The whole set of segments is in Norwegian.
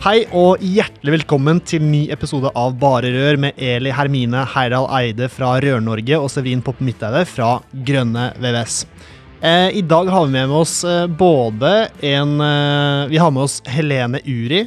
Hei og hjertelig velkommen til ny episode av Bare Rør med Eli Hermine Heidal Eide fra Rør-Norge og Severin Poppe Midteide fra Grønne VVS. Eh, I dag har vi med oss eh, både en eh, Vi har med oss Helene Uri.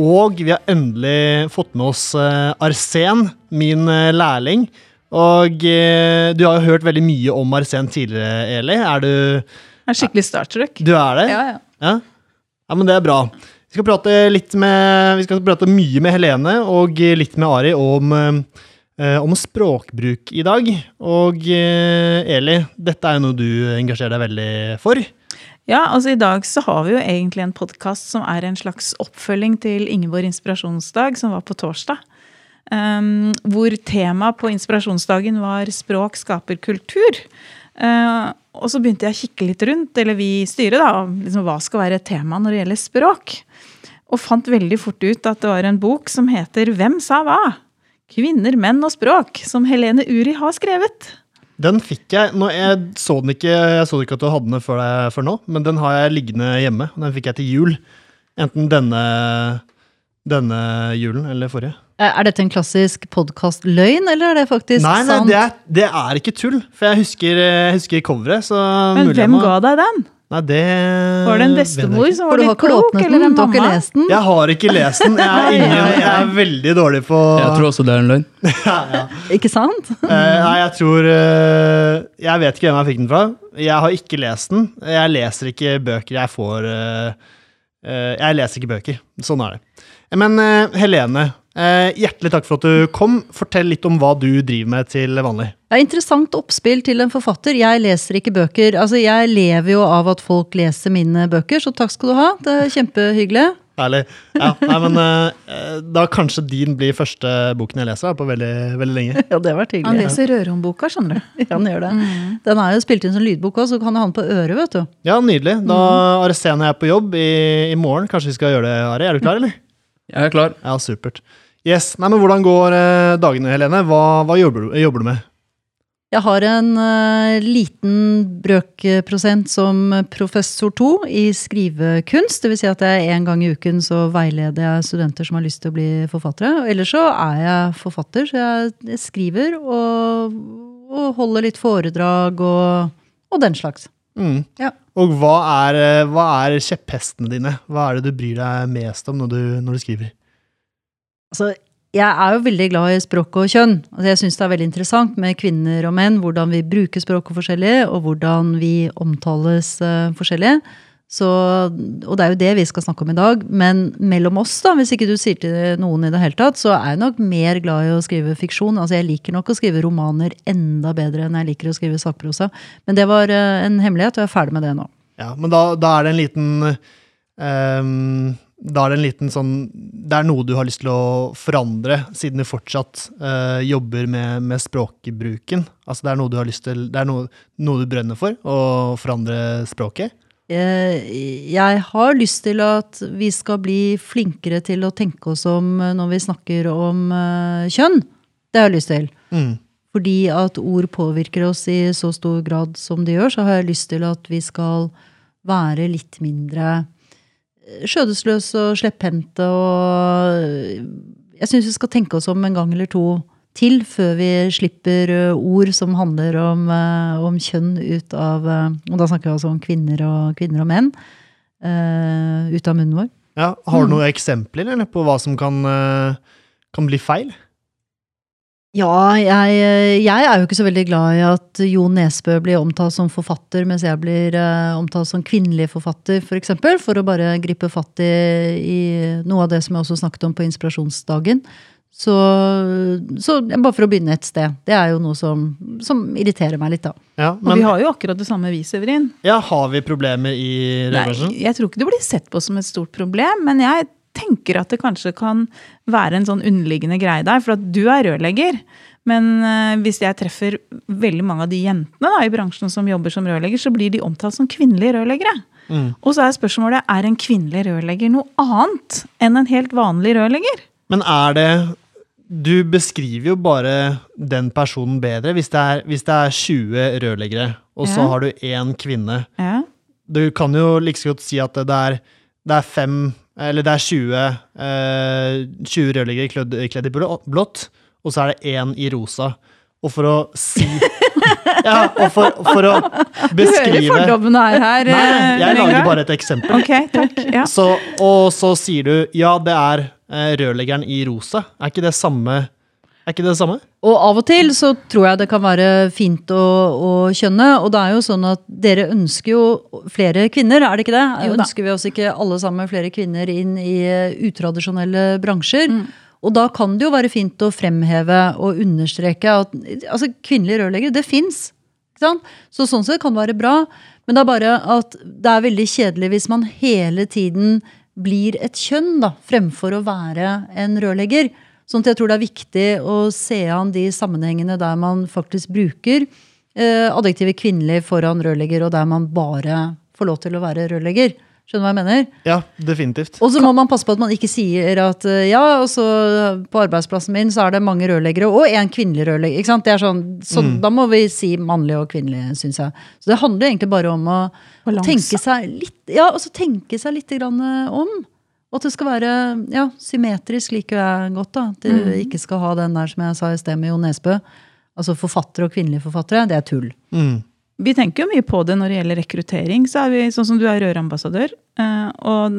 Og vi har endelig fått med oss eh, Arsen, min eh, lærling. Og du har jo hørt veldig mye om Arsen tidligere, Eli. Er du Jeg er skikkelig starttrøkk. Du er det? Ja, ja. Ja? ja, men det er bra. Vi skal prate litt med Vi skal prate mye med Helene og litt med Ari om, eh, om språkbruk i dag. Og eh, Eli, dette er jo noe du engasjerer deg veldig for. Ja, altså I dag så har vi jo egentlig en podkast som er en slags oppfølging til Ingeborg inspirasjonsdag, som var på torsdag. Um, hvor temaet på inspirasjonsdagen var 'språk skaper kultur'. Uh, og så begynte jeg å kikke litt rundt, eller vi i styret, da, liksom, hva skal være tema når det gjelder språk. Og fant veldig fort ut at det var en bok som heter 'Hvem sa hva?' Kvinner, menn og språk, som Helene Uri har skrevet. Den fikk jeg nå, Jeg så den ikke Jeg så ikke at du hadde den før, deg, før nå, men den har jeg liggende hjemme. Den fikk jeg til jul. Enten denne, denne julen eller forrige. Er dette en klassisk podkastløgn, eller er det faktisk Nei, nei sant? det, er, det er ikke tull. For jeg husker, jeg husker coveret. Så Men mulig hvem ga deg den? Nei, det Var det en bestemor som var litt klok, eller en mamma? lest den? Jeg har ikke lest den. Jeg er, ingen, jeg er veldig dårlig på Jeg tror også det er en løgn. ja, ja. Ikke sant? Eh, Nei, jeg tror eh, Jeg vet ikke hvem jeg fikk den fra. Jeg har ikke lest den. Jeg leser ikke bøker jeg får eh, eh, Jeg leser ikke bøker. Sånn er det. Men eh, Helene, eh, hjertelig takk for at du kom. Fortell litt om hva du driver med til vanlig. Er interessant oppspill til en forfatter. Jeg leser ikke bøker. Altså, Jeg lever jo av at folk leser mine bøker, så takk skal du ha. Det er kjempehyggelig. Herlig. Ja, nei, men eh, da kanskje din blir første boken jeg leser på veldig, veldig lenge. Ja, det har vært hyggelig. Han leser Røromboka, skjønner du. Ja, han gjør det. Den er jo spilt inn som lydbok òg, så kan du ha den på øret, vet du. Ja, nydelig. Da arresterer jeg på jobb i, i morgen. Kanskje vi skal gjøre det, Ari? Er du klar, eller? Jeg er klar. Ja, supert. Yes, nei, men Hvordan går eh, dagene, Helene? Hva, hva jobber, du, jobber du med? Jeg har en uh, liten brøkprosent som professor to i skrivekunst. Det vil si at jeg en gang i uken så veileder jeg studenter som har lyst til å bli forfattere. Og ellers så er jeg forfatter, så jeg skriver og, og holder litt foredrag og, og den slags. Mm. Ja. Og hva er, eh, hva er kjepphestene dine? Hva er det du bryr deg mest om når du, når du skriver? Altså, jeg er jo veldig glad i språk og kjønn. Altså, jeg syns det er veldig interessant med kvinner og menn, hvordan vi bruker språket forskjellig, og hvordan vi omtales uh, forskjellig. Så, og det er jo det vi skal snakke om i dag. Men mellom oss, da, hvis ikke du sier til noen i det hele tatt, så er jeg nok mer glad i å skrive fiksjon. Altså, jeg liker nok å skrive romaner enda bedre enn jeg liker å skrive sakprosa. Men det var eh, en hemmelighet, og jeg er ferdig med det nå. Ja, Men da, da er det en liten um, Da er det en liten sånn Det er noe du har lyst til å forandre, siden du fortsatt uh, jobber med, med språkbruken. Altså det er noe du har lyst til Det er noe, noe du brenner for, å forandre språket? Eh, Jeg har lyst til at vi skal bli flinkere til å tenke oss om eh, når vi snakker om eh, kjønn. Det har jeg lyst til. Mm. Fordi at ord påvirker oss i så stor grad som de gjør, så har jeg lyst til at vi skal være litt mindre skjødesløse og slepphendte og Jeg syns vi skal tenke oss om en gang eller to til før vi slipper eh, ord som handler om, eh, om kjønn ut av eh, Og da snakker vi altså om kvinner og, kvinner og menn. ut av munnen vår. Ja, har du noen eksempler eller, på hva som kan, kan bli feil? Ja, jeg, jeg er jo ikke så veldig glad i at Jo Nesbø blir omtalt som forfatter, mens jeg blir omtalt som kvinnelig forfatter, f.eks. For, eksempel, for å bare gripe fatt i, i noe av det som jeg også snakket om på inspirasjonsdagen. Så, så bare for å begynne et sted. Det er jo noe som, som irriterer meg litt, da. Ja, Og vi har jo akkurat det samme, vi, Severin. ja, har vi problemer i Nei, rødbransjen? jeg tror ikke det blir sett på som et stort problem, men jeg tenker at det kanskje kan være en sånn underliggende greie der. For at du er rørlegger. Men eh, hvis jeg treffer veldig mange av de jentene da, i bransjen som jobber som rørlegger, så blir de omtalt som kvinnelige rørleggere. Mm. Og så er spørsmålet er en kvinnelig rørlegger noe annet enn en helt vanlig rørlegger. Men er det Du beskriver jo bare den personen bedre. Hvis det er, hvis det er 20 rørleggere, og så har du én kvinne Ja. Du kan jo like godt si at det er, det er fem Eller det er 20, eh, 20 rørleggere kledd, kledd i blå- blått, og så er det én i rosa. Og for å si Ja, og for, for å Du hører beskrive fordommene er her. Nei, eh, jeg lager bare et eksempel. Ok, takk. Ja. Så, og så sier du ja, det er eh, rørleggeren i rosa. Er ikke det samme? Er ikke det samme? Og av og til så tror jeg det kan være fint å, å kjønne. Og det er jo sånn at dere ønsker jo flere kvinner, er det ikke det? Jo da. ønsker vi oss ikke alle sammen flere kvinner inn i eh, utradisjonelle bransjer? Mm. Og da kan det jo være fint å fremheve og understreke at altså, kvinnelige rørleggere, det fins. Så sånn sett kan det være bra. Men det er bare at det er veldig kjedelig hvis man hele tiden blir et kjønn, da, fremfor å være en rørlegger. Sånn at jeg tror det er viktig å se an de sammenhengene der man faktisk bruker eh, adjektivet kvinnelig foran rørlegger, og der man bare får lov til å være rørlegger. Skjønner du hva jeg mener? Ja, definitivt. Og så må man passe på at man ikke sier at eh, ja, og så på arbeidsplassen min så er det mange rørleggere og en kvinnelig rørlegger. ikke sant? Det er sånn, så Da må vi si mannlig og kvinnelig, syns jeg. Så det handler egentlig bare om å Balanse. tenke seg litt, ja, altså tenke seg litt grann eh, om. Og at det skal være ja, symmetrisk liker jeg godt. da. At det ikke skal ha den der som jeg sa i sted med Jo Nesbø. Altså forfattere og kvinnelige forfattere, det er tull. Mm. Vi tenker jo mye på det når det gjelder rekruttering. så er vi Sånn som du er rørambassadør. eh, Og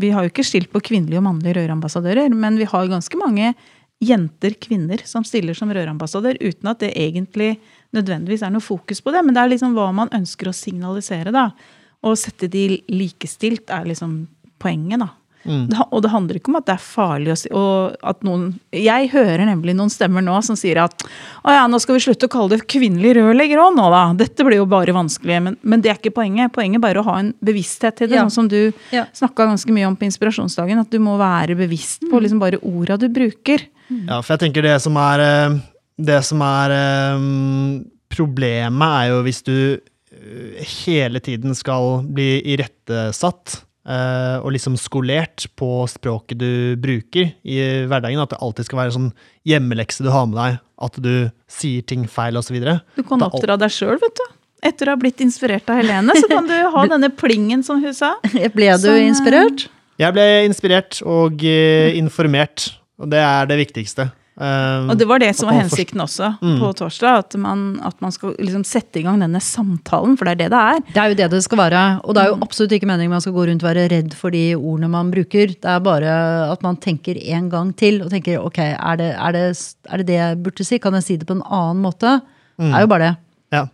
vi har jo ikke skilt på kvinnelige og mannlige rørambassadører, men vi har ganske mange jenter, kvinner, som stiller som rørambassadør, uten at det egentlig nødvendigvis er noe fokus på det. Men det er liksom hva man ønsker å signalisere, da. Å sette de likestilt er liksom poenget, da. Ha- og det handler ikke om at det er farlig å si og at noen Jeg hører nemlig noen stemmer nå som sier at å ja, nå skal vi slutte å kalle det kvinnelig rørlegger òg nå, da. Dette blir jo bare vanskelig. Men, men det er ikke poenget. Poenget er bare å ha en bevissthet til det. Ja. Sånn som du Ja. snakka ganske mye om på inspirasjonsdagen. At du må være bevisst Mm. på liksom bare orda du bruker. Ja, for jeg tenker det som er eh, Det som er eh, problemet, er jo hvis du eh, hele tiden skal bli irettesatt og liksom skolert på språket du bruker i hverdagen. At det alltid skal være sånn hjemmelekse du har med deg. At du sier ting feil, osv. Du kan oppdra deg sjøl, vet du. Etter å ha blitt inspirert av Helene, så kan du ha denne plingen, som hun sa. Ble du Sånn, eh, inspirert? Jeg ble inspirert og eh, informert, og det er det viktigste. Eh, Og det var det som var hensikten også Mm. på torsdag. At man, at man skal liksom sette i gang denne samtalen, for det er det det er. Det er jo det det skal være. Og det er jo Mm. absolutt ikke meningen man skal gå rundt og være redd for de ordene man bruker. Det er bare at man tenker en gang til og tenker ok, er det er det, er det, det jeg burde si? Kan jeg si det på en annen måte? Det er jo bare det. ja.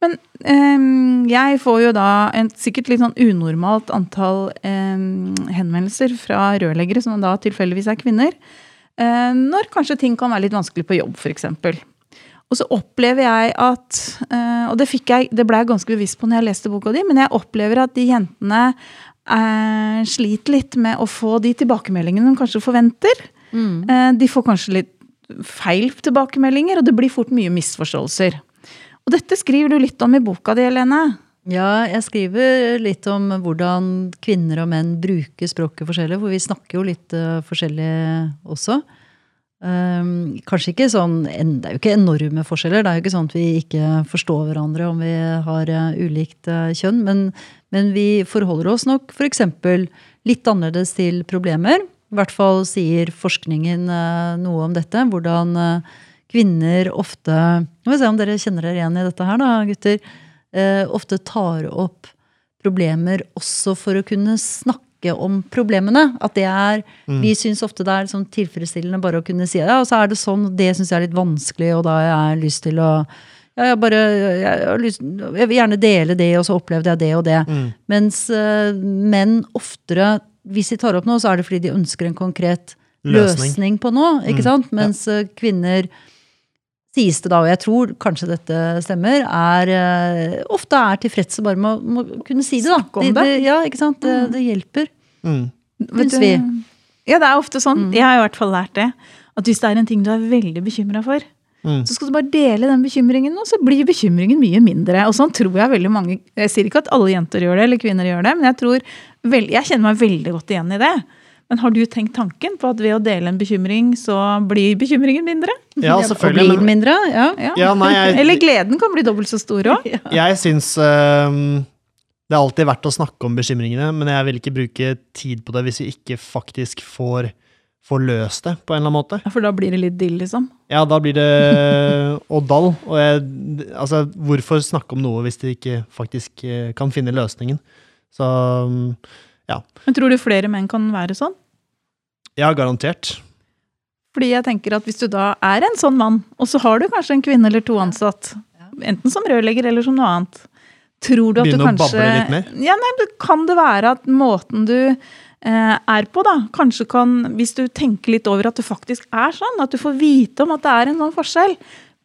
Men um, jeg får jo da en sikkert litt sånn unormalt antall um, henvendelser fra rørleggere, som da tilfeldigvis er kvinner, når kanskje ting kan være litt vanskelig på jobb, f.eks. Og så opplever jeg at eh, Og det, jeg, det ble jeg ganske bevisst på når jeg leste boka di, men jeg opplever at de jentene eh, sliter litt med å få de tilbakemeldingene de kanskje forventer. Eh, de får kanskje litt feil tilbakemeldinger, og det blir fort mye misforståelser. Og dette skriver du litt om i boka di, Helene. Ja, jeg skriver litt om hvordan kvinner og menn bruker språket forskjellig, for vi snakker jo litt uh, forskjellig også. Um, kanskje ikke sånn, Det er jo ikke enorme forskjeller. Det er jo ikke sånn at vi ikke forstår hverandre om vi har uh, ulikt uh, kjønn. Men, men vi forholder oss nok f.eks. litt annerledes til problemer. I hvert fall sier forskningen noe om dette. Hvordan kvinner ofte Nå må vi se om dere kjenner dere igjen i dette her, da, gutter. Eh, ofte tar opp problemer også for å kunne snakke om problemene. At det er Vi syns ofte det er liksom tilfredsstillende bare å kunne si det. Ja, og så er det sånn, det syns jeg er litt vanskelig, og da har jeg lyst til å ja, jeg, bare, jeg, har lyst, jeg vil gjerne dele det, og så opplevde jeg det og det. Mens eh, menn oftere, hvis de tar opp noe, så er det fordi de ønsker en konkret Løsning. løsning på noe, ikke Mm, sant? Mens eh, kvinner sies det da, og jeg tror kanskje dette stemmer, er eh, ofte er tilfredse bare med å med å kunne si det, da. Snakke om det. ja, ikke sant? Det, det hjelper. Mm. Syns vi. Ja, det er ofte sånn. Mm. Jeg har i hvert fall lært det. At hvis det er en ting du er veldig bekymra for, Mm. så skal du bare dele den bekymringen, og så blir bekymringen mye mindre. Og sånn tror jeg veldig mange Jeg sier ikke at alle jenter gjør det, eller kvinner gjør det, men jeg tror jeg kjenner meg veldig godt igjen i det. Men har du tenkt tanken på at ved å dele en bekymring, så blir bekymringen mindre? Ja, Og blir selvfølgelig. den mindre? Ja. Ja. Ja, nei, jeg- Eller gleden kan bli dobbelt så stor òg. jeg syns uh, det er alltid verdt å snakke om bekymringene, men jeg vil ikke bruke tid på det hvis vi ikke faktisk får, får løst det på en eller annen måte. Ja, For da blir det litt dill, liksom. Ja, da blir det Oddal. Og jeg, altså, hvorfor snakke om noe hvis de ikke faktisk eh, kan finne løsningen? Så mm, Men tror du flere menn kan være sånn? ja, garantert. Fordi jeg tenker at hvis du da er en sånn mann, og så har du kanskje en kvinne eller to ansatt, enten som rørlegger eller som noe annet, tror du at Begynne du å kanskje bable litt mer? Ja, nei, Kan det være at måten du eh, er på, da, kanskje kan, hvis du tenker litt over at det faktisk er sånn, at du får vite om at det er en sånn forskjell,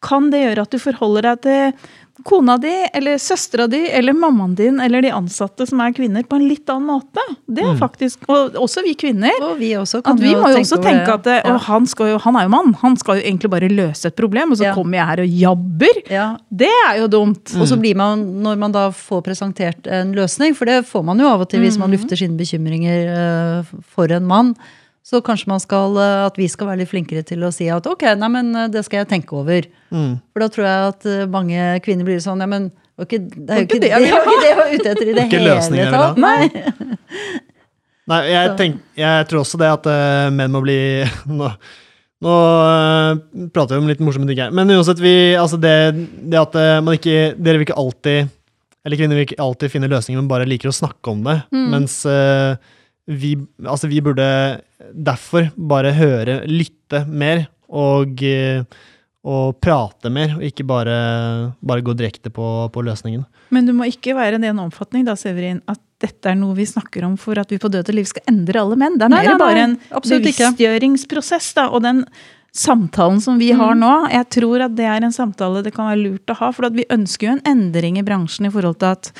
kan det gjøre at du forholder deg til kona di, eller søstera di, eller mammaen din, eller de ansatte som er kvinner, på en litt annen måte? Det er Mm. faktisk, Og også vi kvinner. Og vi også kan At vi må jo også tenke at ja. å, han, skal jo, han er jo mann, han skal jo egentlig bare løse et problem, og så Ja. kommer jeg her og jabber. ja. Det er jo dumt. Og så blir man, når man da får presentert en løsning, for det får man jo av og til hvis man lufter sine bekymringer eh, for en mann, så kanskje man skal, eh, at vi skal være litt flinkere til å si at ok, nei, men eh, det skal jeg tenke over. Mm. For da tror jeg at eh, mange kvinner blir sånn, ja, men det det, er jo ikke det det, det, ikke det jeg var ute etter i det hele tatt. Nei. Nei, jeg, tenk, jeg tror også det at uh, menn må bli Nå, nå uh, prater vi om litt morsomme ting her. Men uansett, vi, altså det, det at uh, man ikke Dere vil ikke alltid Eller kvinner vil ikke alltid finne løsninger, men bare liker å snakke om det. Mm. Mens eh, vi, altså vi burde derfor bare høre, lytte mer og, eh, og prate mer, og ikke bare, bare gå direkte på, på løsningen. Men du må ikke være i den omfatning da, Severin, at dette er noe vi snakker om for at vi på død og liv skal endre alle menn. Det er mer nei, nei, bare en bevisstgjøringsprosess. Da, og den samtalen som vi har Mm. nå, jeg tror at det er en samtale det kan være lurt å ha. For at vi ønsker jo en endring i bransjen i forhold til at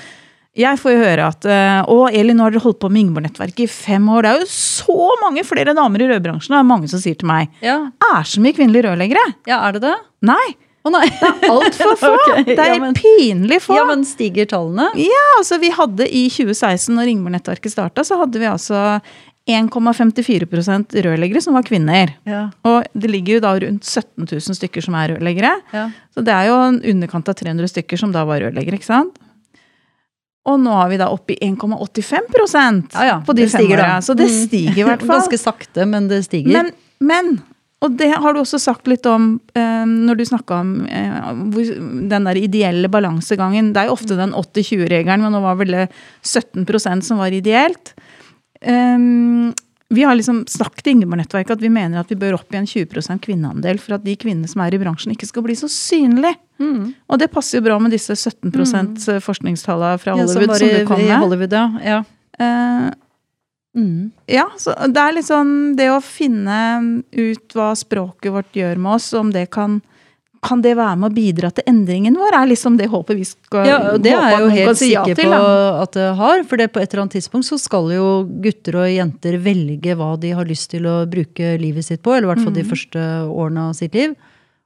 jeg får jo høre at eh, å, Elin, nå har dere holdt på med Ingeborg-nettverket i fem år. Det er jo så mange flere damer i rødbransjen. Det er mange som sier til meg Ja, er så mye kvinnelige rørleggere. ja, er det det? Nei, Å nei. Det er altfor få! okay. Det er ja, men- pinlig få. Ja, men stiger tallene? Ja, altså vi hadde i 2016, når Ingeborg-nettverket starta, så hadde vi altså 1,54% rørleggere som var kvinner. Ja. Og det ligger jo da rundt 17 000 stykker som er rørleggere. ja. Så det er jo en underkant av 300 stykker som da var rørleggere, ikke sant? Og nå er vi da oppe i 1,85 Ja, ja, på de det stiger fem åra. da. Så det Mm. stiger i hvert fall. Ganske sakte, men det stiger. Men, men og det har du også sagt litt om eh, når du snakka om eh, den der ideelle balansegangen. Det er jo ofte den 80-20-regelen, men nå var vel det 17% som var ideelt. Um, vi har liksom sagt i Ingeborg-nettverket at vi mener at vi bør opp i en 20% kvinneandel for at de kvinnene som er i bransjen, ikke skal bli så synlige. Mm. Og det passer jo bra med disse 17 forskningstallene fra Ja, som Hollywood var som, i, du kom med. Hollywood, ja. ja. Uh, Mm. ja, så det er litt sånn det å finne ut hva språket vårt gjør med oss, om det kan kan det være med å bidra til endringen vår? er liksom det håpet vi skal Ja, det er jeg jo helt si sikker til, på at det har. For det på et eller annet tidspunkt så skal jo gutter og jenter velge hva de har lyst til å bruke livet sitt på. Eller i hvert fall Mm. de første årene av sitt liv.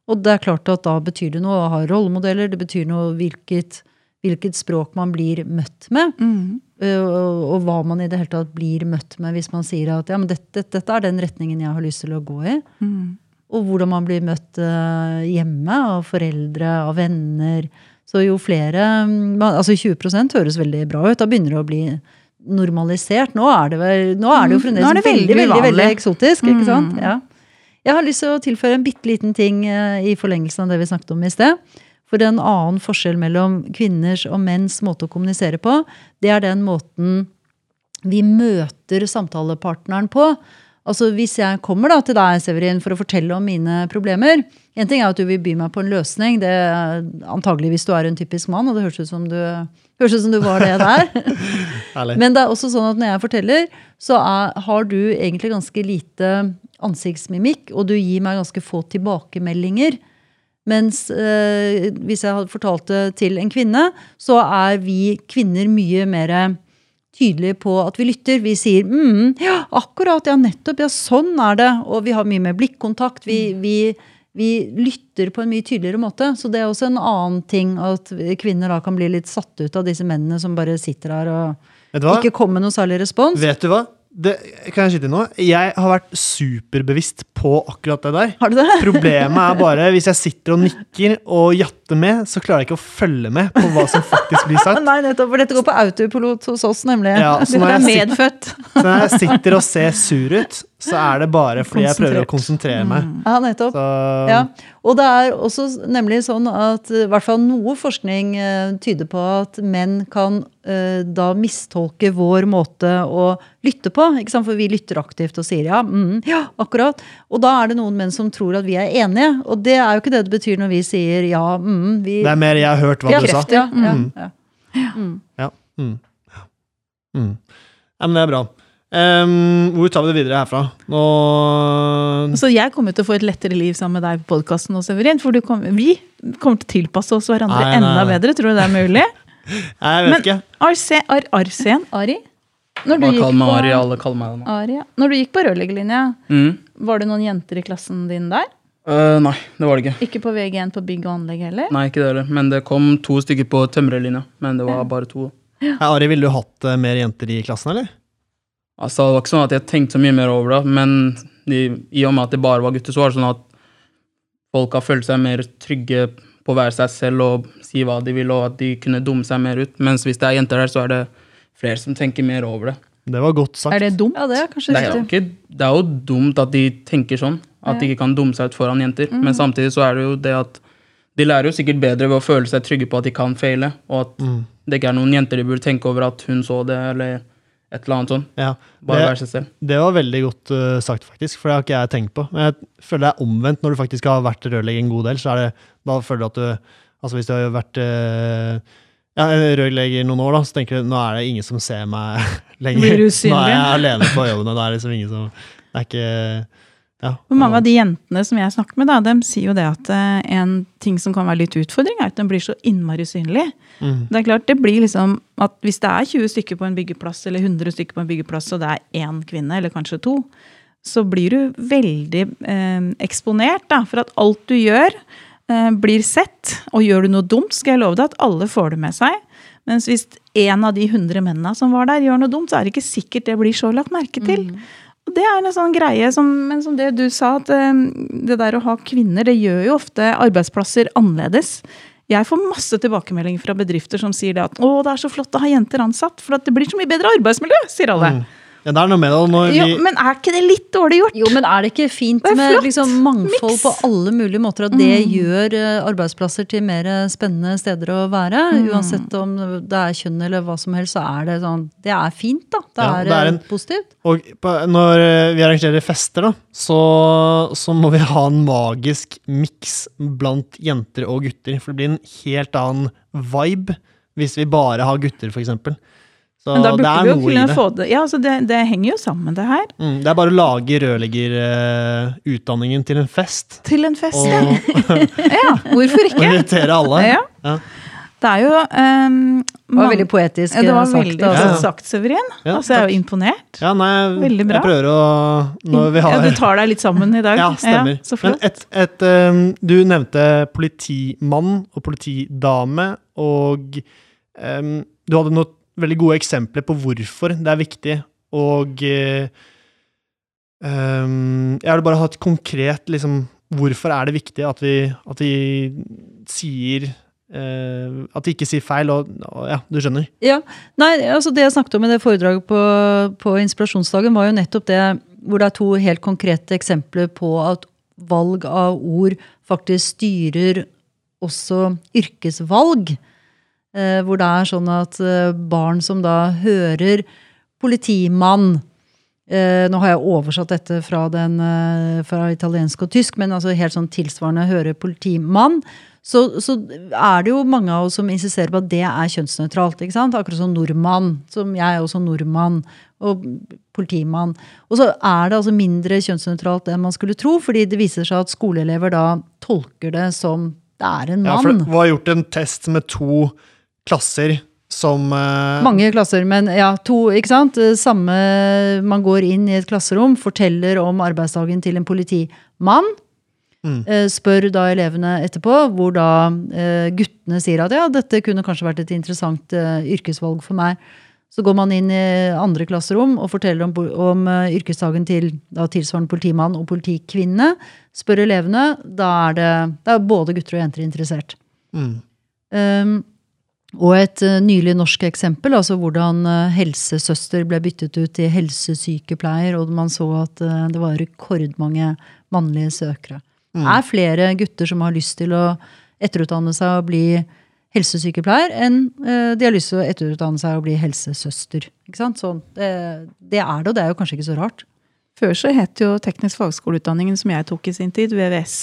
Og det er klart at da betyr det noe å ha rollemodeller. Det betyr noe hvilket, hvilket språk man blir møtt med. Mm. Og, og hva man i det hele tatt blir møtt med hvis man sier at ja, men dette, dette er den retningen jeg har lyst til å gå i. Mm. Og hvordan man blir møtt eh, hjemme av foreldre, av venner. Så jo flere mm, Altså 20% høres veldig bra ut. Da begynner det å bli normalisert. Nå er det, vel, nå er det jo Mm, fremdeles det veldig, veldig veldig, veldig, eksotisk. ikke sant? Mm. Ja. Jeg har lyst til å tilføre en bitte liten ting eh, i forlengelsen av det vi snakket om i sted. For en annen forskjell mellom kvinners og menns måte å kommunisere på, det er den måten vi møter samtalepartneren på. Altså Hvis jeg kommer da til deg Severin, for å fortelle om mine problemer En ting er at du vil by meg på en løsning, det er antagelig hvis du er en typisk mann. Og det høres ut som du, høres ut som du var det der. Men det er også sånn at når jeg forteller, så er, har du egentlig ganske lite ansiktsmimikk, og du gir meg ganske få tilbakemeldinger. Mens eh, hvis jeg hadde fortalt det til en kvinne, så er vi kvinner mye mer tydelige på at vi lytter. Vi sier mm, ja, akkurat, ja, nettopp, ja, sånn er det. Og vi har mye mer blikkontakt. Vi, vi, vi lytter på en mye tydeligere måte. Så det er også en annen ting at kvinner da kan bli litt satt ut av disse mennene som bare sitter her og ikke kommer med noe særlig respons. Vet du hva? Det, kan jeg skyte inn noe? Jeg har vært superbevisst på akkurat det der. Har du det? Problemet er bare hvis jeg sitter og nikker og jatter med, så klarer jeg ikke å følge med på hva som faktisk blir sagt. Nei, nettopp, for dette går på autopilot hos oss, nemlig. Ja, så når er medfødt. så når jeg sitter og ser sur ut, så er det bare fordi jeg prøver å konsentrere meg. Ja, nettopp. Så, Ja, og det er også nemlig sånn at eh, i hvert fall noe forskning uh, tyder på at menn kan uh, da mistolke vår måte å lytte på. Ikke sant? For vi lytter aktivt og sier ja, mm, ja, akkurat. Og da er det noen menn som tror at vi er enige. Og det er jo ikke det det betyr når vi sier ja, mm, vi det er mer 'jeg har hørt hva du sa'. Ja, ja, Mm. ja. Ja. Mm. Ja. Mm. ja, men det er bra. Ehm, hvor tar vi det videre herfra? Nå Så jeg kommer til å få et lettere liv sammen med deg på podkasten. For du kommer- vi kommer til å tilpasse oss hverandre Nei, nei, enda nei. bedre. Tror du det er mulig? nei, Jeg vet Men- ikke. Arsen, Ar Arsen Ari? Når du, gikk på, Ari. Alle meg det nå. Ari, ja. Når du gikk på rørleggerlinja, Mm. var det noen jenter i klassen din der? Uh, nei, det var det ikke. Ikke på VG1 på bygg og anlegg heller? Nei, ikke det heller. Men det kom to stykker på tømrerlinja. Men det var bare to. Ja. Ari, ville du hatt eh, mer jenter i klassen, eller? Altså, det var ikke sånn at jeg tenkte så mye mer over det, men de, i og med at det bare var gutter, så var det sånn at folk har følt seg mer trygge på å være seg selv og si hva de vil, og at de kunne dumme seg mer ut. Mens hvis det er jenter der, så er det flere som tenker mer over det. Det var godt sagt. Er det dumt? ja, det er kanskje Det er, ikke, det er jo dumt at de tenker sånn, at de ikke kan dumme seg ut foran jenter. Men samtidig så er det jo det at de lærer jo sikkert bedre ved å føle seg trygge på at de kan feile, og at Mm. det ikke er noen jenter de burde tenke over at hun så det, eller et eller annet sånt. Ja, Bare det, være seg selv. det var veldig godt uh, sagt, faktisk. For det har ikke jeg tenkt på. Men jeg føler det er omvendt når du faktisk har vært rørlegger en god del. så er det, Da føler du at du Altså hvis du har vært uh, ja, rørlegger noen år, da, så tenker du nå er det ingen som ser meg lenger. Blir Nå er jeg alene på jobben, og det er liksom ingen som Det er ikke ja. For mange av de jentene som jeg snakker med, da, de sier jo det at eh, en ting som kan være litt utfordring, er at den blir så innmari synlig. Mm. Det er klart, det blir liksom at hvis det er 20 stykker på en byggeplass, eller 100 stykker på en byggeplass, og det er én kvinne, eller kanskje to, så blir du veldig eh, eksponert da, for at alt du gjør, eh, blir sett. Og gjør du noe dumt, skal jeg love deg at alle får det med seg. Mens hvis en av de 100 mennene som var der, gjør noe dumt, så er det ikke sikkert det blir så lagt merke til. Og det er en sånn greie som, men som det du sa, at eh, det der å ha kvinner, det gjør jo ofte arbeidsplasser annerledes. Jeg får masse tilbakemeldinger fra bedrifter som sier det at å, det er så flott å ha jenter ansatt, for det blir så mye bedre arbeidsmiljø, sier alle. Mm. Ja, det er noe med det. Når vi, Jo, men er ikke det litt dårlig gjort? Jo, men er det ikke fint Det med liksom mangfold Mix. på alle mulige måter? At det gjør eh, arbeidsplasser til mer eh, spennende steder å være? Uansett om det er kjønn eller hva som helst, så er det sånn Det er fint, da. Det Ja, er, det er eh, en- positivt. Og på, når vi arrangerer fester, da, så, så må vi ha en magisk miks blant jenter og gutter. For det blir en helt annen vibe hvis vi bare har gutter, f.eks. Så Men da det er vi jo noe kunne få det. Ja, altså det, det henger jo sammen, det her. Mm, det er bare å lage rørleggerutdanningen til en fest. Til en fest, ja. Og, ja. Hvorfor og ikke? invitere alle. Ja. Ja. Det er jo um, Det var veldig poetisk ja, det var eh, sagt. veldig altså. Ja. sagt, Severin. Ja, altså, jeg er jo imponert. Ja, nei, Veldig bra. jeg prøver å Når vi har Ja, du tar deg litt sammen i dag. Ja, stemmer. så Men flott. et, et, um, du nevnte politimann og politidame, og um, du hadde noen veldig gode eksempler på hvorfor det er viktig, og um, Jeg vil bare ha et konkret liksom, Hvorfor er det viktig at vi, at vi sier uh, At de ikke sier feil, og, og ja, du skjønner. Ja, nei, altså Det jeg snakket om i det foredraget på, på inspirasjonsdagen, var jo nettopp det hvor det er to helt konkrete eksempler på at valg av ord faktisk styrer også yrkesvalg. Eh, hvor det er sånn at eh, barn som da hører politimann eh, Nå har jeg oversatt dette fra, den, fra italiensk og tysk, men altså helt sånn tilsvarende hører politimann. Så, så er det jo mange av oss som insisterer på at det er kjønnsnøytralt. ikke sant? Akkurat som nordmann, som jeg er også nordmann. Og politimann. Og så er det altså mindre kjønnsnøytralt enn man skulle tro, fordi det viser seg at skoleelever da tolker det som det er en mann. Ja, for det var gjort en test med to klasser som uh... Mange klasser, men ja, to, ikke sant? Samme Man går inn i et klasserom, forteller om arbeidsdagen til en politimann. Mm. eh, Spør da elevene etterpå, hvor da uh, guttene sier at ja, dette kunne kanskje vært et interessant eh, yrkesvalg for meg. Så går man inn i andre klasserom og forteller om, om eh, yrkesdagen til da, tilsvarende politimann og politikvinne. Spør elevene. Da er det, da er både gutter og jenter interessert. mm. Um, og et uh, nylig norsk eksempel, altså hvordan uh, helsesøster ble byttet ut til helsesykepleier, og man så at uh, det var rekordmange mannlige søkere. Det er flere gutter som har lyst til å etterutdanne seg og bli helsesykepleier, enn de har lyst til å etterutdanne seg og bli helsesøster. Ikke sant? Så det, det er det, og det er jo kanskje ikke så rart. Før så het jo teknisk fagskoleutdanningen som jeg tok i sin tid, VVS.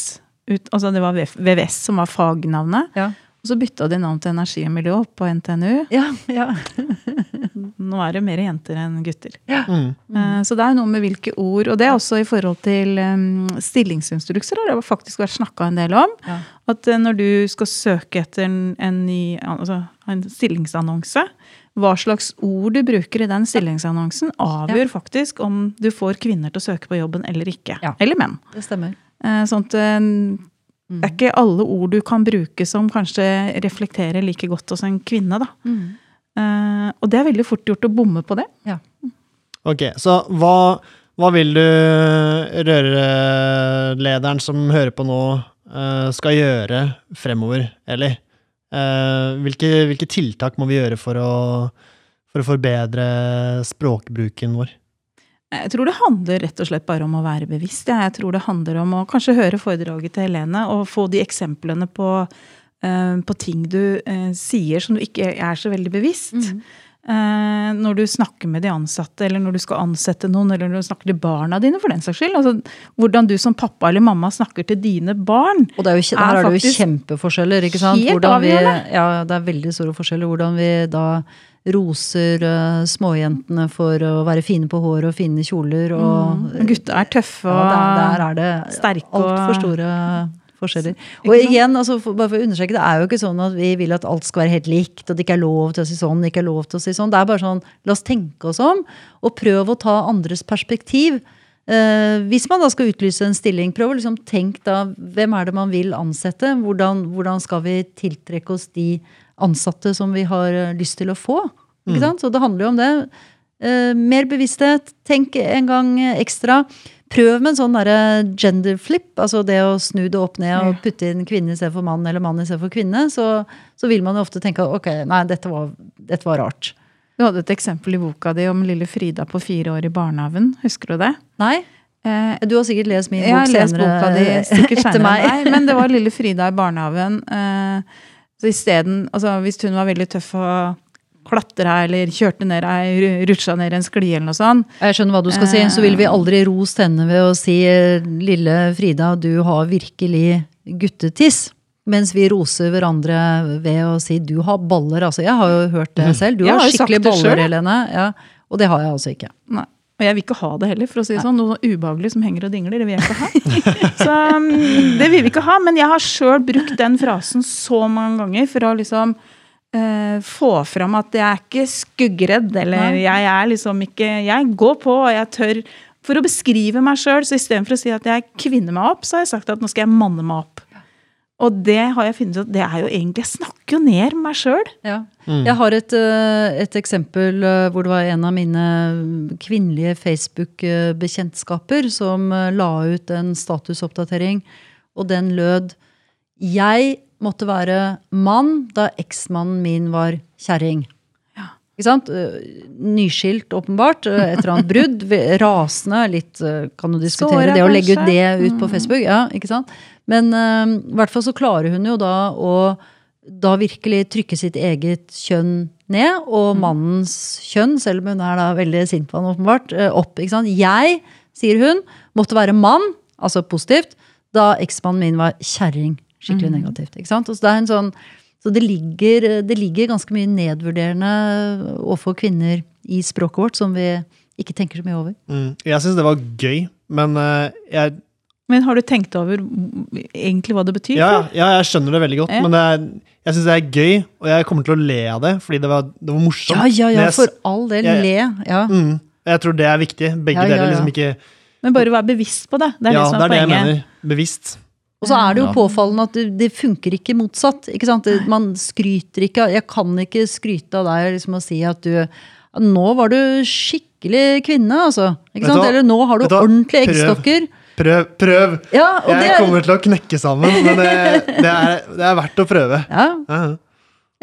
Ut, altså det var VVS som var fagnavnet. Ja, Og så bytta de navn til energi og miljø på NTNU. ja, ja. Nå er det mer jenter enn gutter. Mm. Eh, Så det er noe med hvilke ord. Og det er også i forhold til um, stillingsinstrukser har faktisk vært snakka en del om. Ja. At eh, når du skal søke etter en, en ny altså en stillingsannonse, hva slags ord du bruker i den stillingsannonsen, avgjør faktisk om du får kvinner til å søke på jobben eller ikke. Ja. Eller menn. Det stemmer. Eh, Sånn at eh, det er ikke alle ord du kan bruke som kanskje reflekterer like godt hos en kvinne. da. Eh, og det er veldig fort gjort å bomme på det. Ok, så hva, hva vil du rørlederen som hører på nå, uh, skal gjøre fremover, Eli? uh, hvilke, hvilke tiltak må vi gjøre for å, for å forbedre språkbruken vår? Jeg tror det handler rett og slett bare om å være bevisst. Jeg tror det handler om å kanskje høre foredraget til Helene og få de eksemplene på, eh, på ting du eh, sier som du ikke er så veldig bevisst. Mm. når du snakker med de ansatte, eller når du skal ansette noen, eller når du snakker til barna dine, for den saks skyld. Altså, hvordan du som pappa eller mamma snakker til dine barn. Og det er jo, er der er det jo kjempeforskjeller, ikke sant? helt vi, avgjørende. ja, det er veldig store forskjeller. Hvordan vi da roser eh, småjentene for å være fine på håret og fine kjoler. Og, Mm. Gutta er tøffe ja, og der, der er det sterke altfor store forskjeller. Og igjen, altså, for, bare for å understreke, det er jo ikke sånn at vi vil at alt skal være helt likt, og det ikke er lov til å si sånn, det ikke er lov til å si sånn. Det er bare sånn, la oss tenke oss om, og prøv å ta andres perspektiv. Eh, hvis man da skal utlyse en stilling, prøv å liksom tenke da, hvem er det man vil ansette? Hvordan, hvordan skal vi tiltrekke oss de ansatte som vi har eh, lyst til å få? Ikke sant? Så det handler jo om det. Eh, mer bevissthet. Tenk en gang ekstra. Prøv med en sånn derre gender flip, altså det å snu det opp ned og putte inn kvinne istedenfor mann eller mann istedenfor kvinne. Så, så vil man jo ofte tenke ok, nei, dette var, dette var rart. Du hadde et eksempel i boka di om lille Frida på fire år i barnehagen. Husker du det? Nei? Eh, Du har sikkert lest min Jeg bok har lest senere boka di sikkert senere enn deg, men det var lille Frida i barnehagen. Eh, så isteden, altså hvis hun var veldig tøff og klatra eller kjørte ned ei, rutsja ned en skli eller noe sånt, Jeg skjønner hva du skal si. Så vil vi aldri rost henne ved å si lille Frida, du har virkelig guttetiss. Mens vi roser hverandre ved å si du har baller. Altså, jeg har jo hørt det selv. Du har har skikkelig baller. Helene. Ja, og det har jeg altså ikke. Nei. Og jeg vil ikke ha det heller, for å si det sånn. Noe ubehagelig som henger og dingler, det vil jeg ikke ha. Så um, det vil vi ikke ha. Men jeg har sjøl brukt den frasen så mange ganger for å liksom eh, få fram at jeg er ikke skuggredd, eller jeg er liksom ikke Jeg går på, og jeg tør. For å beskrive meg sjøl, så istedenfor å si at jeg kvinner meg opp, så har jeg sagt at nå skal jeg manne meg opp. Og det har jeg funnet ut det er jo egentlig Jeg snakker jo ned meg sjøl. Ja. Jeg har et, eh, et eksempel eh, hvor det var en av mine kvinnelige Facebook-bekjentskaper som eh, la ut en statusoppdatering, og den lød Jeg måtte være mann da eksmannen min var kjerring. Ikke sant? Eh, Nyskilt, åpenbart. eh, Et eller annet brudd. Rasende. Litt eh, kan du diskutere. Såra, det å legge ut det ut på Facebook. Ja, ikke sant? Men eh, i hvert fall så klarer hun jo da å da virkelig trykke sitt eget kjønn ned, og mannens kjønn, selv om hun er da veldig sint på han åpenbart, opp. ikke sant? Jeg, sier hun, måtte være mann, altså positivt, da eksmannen min var kjerring. Skikkelig negativt. ikke sant? Og så det er en sånn så det ligger, det ligger ganske mye nedvurderende overfor kvinner i språket vårt som vi ikke tenker så mye over. Mm. Jeg syns det var gøy, men eh, jeg, Men har du tenkt over egentlig hva det betyr? ja, ja, jeg skjønner det veldig godt. Ja. Men det er, jeg syns det er gøy, og jeg kommer til å le av det fordi det var, det var morsomt. Ja, ja, ja, jeg, for all del. jeg- Le. Ja. mm, jeg tror det er viktig. Begge Ja, ja, deler. liksom ikke Men bare vær bevisst på det. Det er Ja, det som det er poenget. det jeg mener. Bevisst. Og så er det jo påfallende at det, det funker ikke motsatt. Ikke sant? Man skryter ikke Jeg kan ikke skryte av deg liksom, og si at du Nå var du skikkelig kvinne, altså. Ikke sant? Da, Eller nå har du da, ordentlige eggstokker. Prøv! prøv. Ja, Jeg det, kommer til å knekke sammen, men det, det, er, det er verdt å prøve. ja, Ja.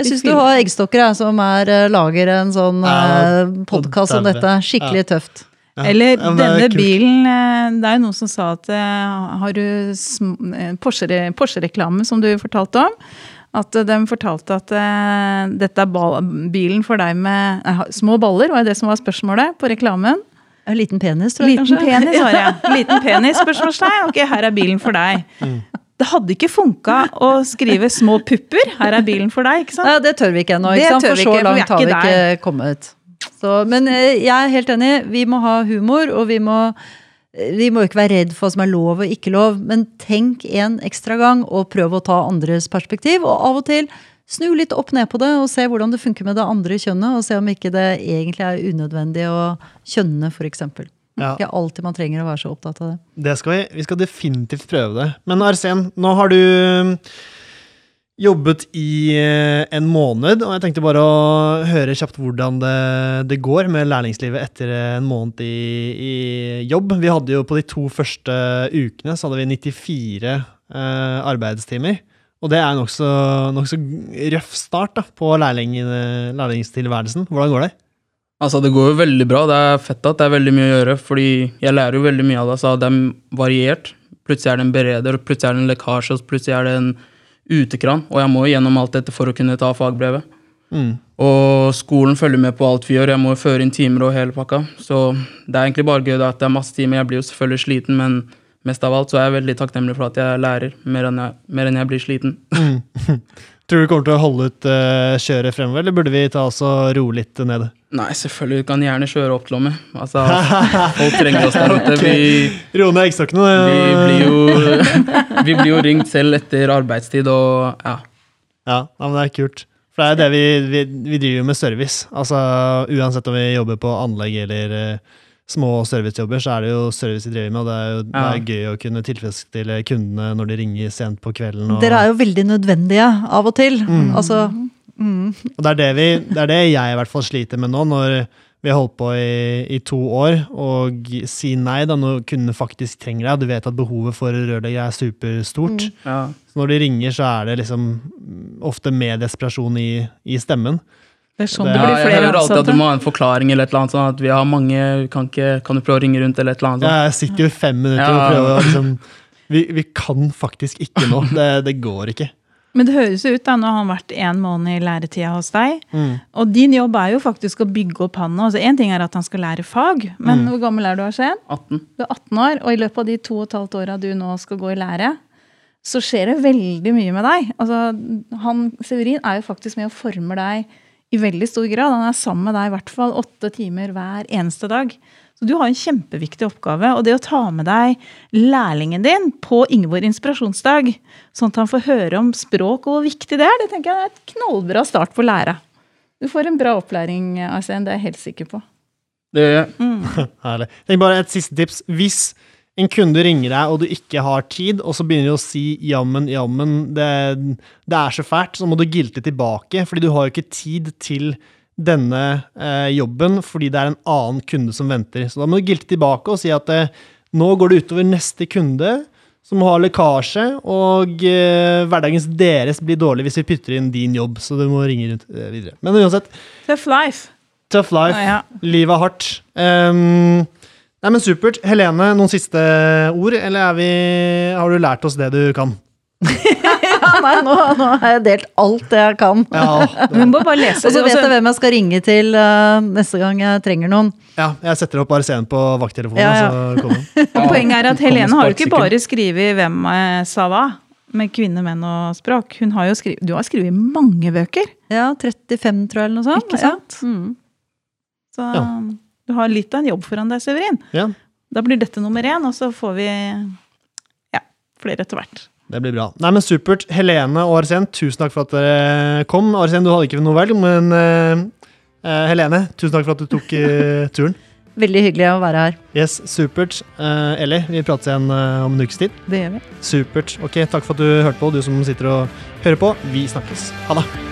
jeg syns du har eggstokker jeg, som er, eh, lager en sånn Ja, podkast om dette. Skikkelig tøft. Ja. Eller er denne kult. bilen eh, Det er jo noen som sa at eh, Har du eh, Porsche- Porsche-reklame som du fortalte om? At de fortalte at dette er ball, bilen for deg med eh, små baller, var det det som var spørsmålet på reklamen? En liten penis, tror jeg Liten kanskje. penis, har jeg. Liten penis, spørsmålstegn. Ok, her er bilen for deg. Mm. Det hadde ikke funka å skrive 'små pupper'. Her er bilen for deg. ikke sant? Ja, det tør vi ikke ennå. Ikke sant? For så langt har vi ikke ikke kommet. Så, men eh, jeg er helt enig. Vi må ha humor, og vi må, eh, vi må ikke være redd for hva som er lov og ikke lov. Men tenk en ekstra gang, og prøv å ta andres perspektiv. Og av og til snu litt opp ned på det, og se hvordan det funker med det andre kjønnet. Og se om ikke det egentlig er unødvendig å kjønne, f.eks. Ja. Ikke alltid man trenger å være så opptatt av det. Det skal vi, vi skal definitivt prøve det. Men Arsen, nå har du jobbet i eh, en måned, og jeg tenkte bare å høre kjapt hvordan det, det går med lærlingslivet etter en måned i, i jobb. Vi hadde jo på de to første ukene så hadde vi 94 eh, arbeidstimer. Og det er nokså nok så røff start da, på lærling, lærlingstilværelsen. Hvordan går det? Altså, det går jo veldig bra. Det er fett at det er veldig mye å gjøre, fordi jeg lærer jo veldig mye av det. Så det er variert. Plutselig er det en bereder, plutselig er det en lekkasje, plutselig er det en utekran. Og jeg må gjennom alt dette for å kunne ta fagbrevet. Mm. Og skolen følger med på alt vi gjør. Jeg må føre inn timer og hele pakka. Så det er egentlig bare gøy da at det er masse timer. Jeg blir jo selvfølgelig sliten, men mest av alt så er jeg veldig takknemlig for at jeg lærer mer enn jeg, mer enn jeg blir sliten. Tror du kommer til å holde ut uh, kjøret fremover, eller burde vi ta oss og roe litt ned? Nei, selvfølgelig. Du kan gjerne kjøre opp til og med. Altså, folk trenger oss der ute. Vi, Roe ned eggstokkene. vi, vi blir jo ringt selv etter arbeidstid, og ja. Ja, men det er kult. For det er det vi, vi, vi driver med service. Altså Uansett om vi jobber på anlegg eller eh, små servicejobber, så er det jo service vi driver med. Og det er jo det er gøy å kunne tilfredsstille kundene når de ringer sent på kvelden. Og, Dere er jo veldig nødvendige av og til. Mm. Altså, og det, er det, vi, det er det jeg i hvert fall sliter med nå, når vi har holdt på i, i to år, og si nei da når kundene faktisk trenger deg. og Du vet at behovet for rørlegger er superstort. ja. Så når de ringer, så er det liksom ofte med desperasjon i, i stemmen. Det er sånn Det det blir flere jeg hører alltid at du må ha en forklaring eller et eller annet, sånn at vi har mange, kan, ikke, kan du prøve å ringe rundt eller et eller annet sånt. Jeg sitter jo i fem minutter Ja. og prøver å liksom vi, vi kan faktisk ikke nå. Det, det går ikke. Men det høres jo ut da, nå har han vært en måned i læretida hos deg. Mm. Og din jobb er jo faktisk å bygge opp han nå. Altså, en ting er at han skal lære fag, men hvor gammel er du, Arsen? 18. Du er 18 år, og i løpet av de to og et halvt åra du nå skal gå i lære, så skjer det veldig mye med deg. Altså, han, Severin er jo faktisk med og former deg i veldig stor grad. Han er sammen med deg i hvert fall åtte timer hver eneste dag. Så du har en kjempeviktig oppgave. Og det å ta med deg lærlingen din på Ingeborg inspirasjonsdag, sånn at han får høre om språk og hvor viktig det er, det tenker jeg er et knallbra start på å lære. Du får en bra opplæring, Arsen, det er jeg helt sikker på. Det gjør jeg. Herlig. Tenk bare et siste tips. Hvis en kunde ringer deg, og du ikke har tid, og så begynner du å si 'jammen, jammen', det, det er så fælt, så må du gilte tilbake, fordi du har jo ikke tid til denne eh, jobben fordi det er en annen kunde som venter. Så da må du gilte tilbake og si at eh, nå går det utover neste kunde som har lekkasje, og eh, hverdagens deres blir dårlig hvis vi putter inn din jobb, så du må ringe rundt eh, videre. Men uansett, Tough life. tough life. Ah, ja. Livet er hardt. Um, nei, men supert. Helene, noen siste ord, eller er vi, har du lært oss det du kan? Nei, nå, nå har jeg delt alt jeg kan. Ja, Hun må bare lese. Og så vet altså, jeg hvem jeg skal ringe til uh, neste gang jeg trenger noen. ja, jeg setter opp Arsen på vakttelefonen. Ja, ja. Poenget er at Helene har jo ikke bare skrevet 'Hvem sa hva?' med kvinne, menn og språk. Hun har jo skrivet, du har skrevet mange bøker. Ja, 35 tror jeg, eller noe sånt. Ikke sant? Ja. Mm. Så Ja. Du har litt av en jobb foran deg, Severin. Ja, Da blir dette nummer én, og så får vi ja, flere etter hvert. det blir bra. Nei, men Supert. Helene og Arsen, tusen takk for at dere kom. Arsen, du hadde ikke noe vel, men eh, eh, Helene, tusen takk for at du tok uh, turen. Veldig hyggelig å være her. Yes, supert. Uh, Eli, vi prates igjen uh, om en ukes tid. Det gjør vi. Supert. Ok, takk for at du hørte på, du som sitter og hører på. Vi snakkes. Ha det.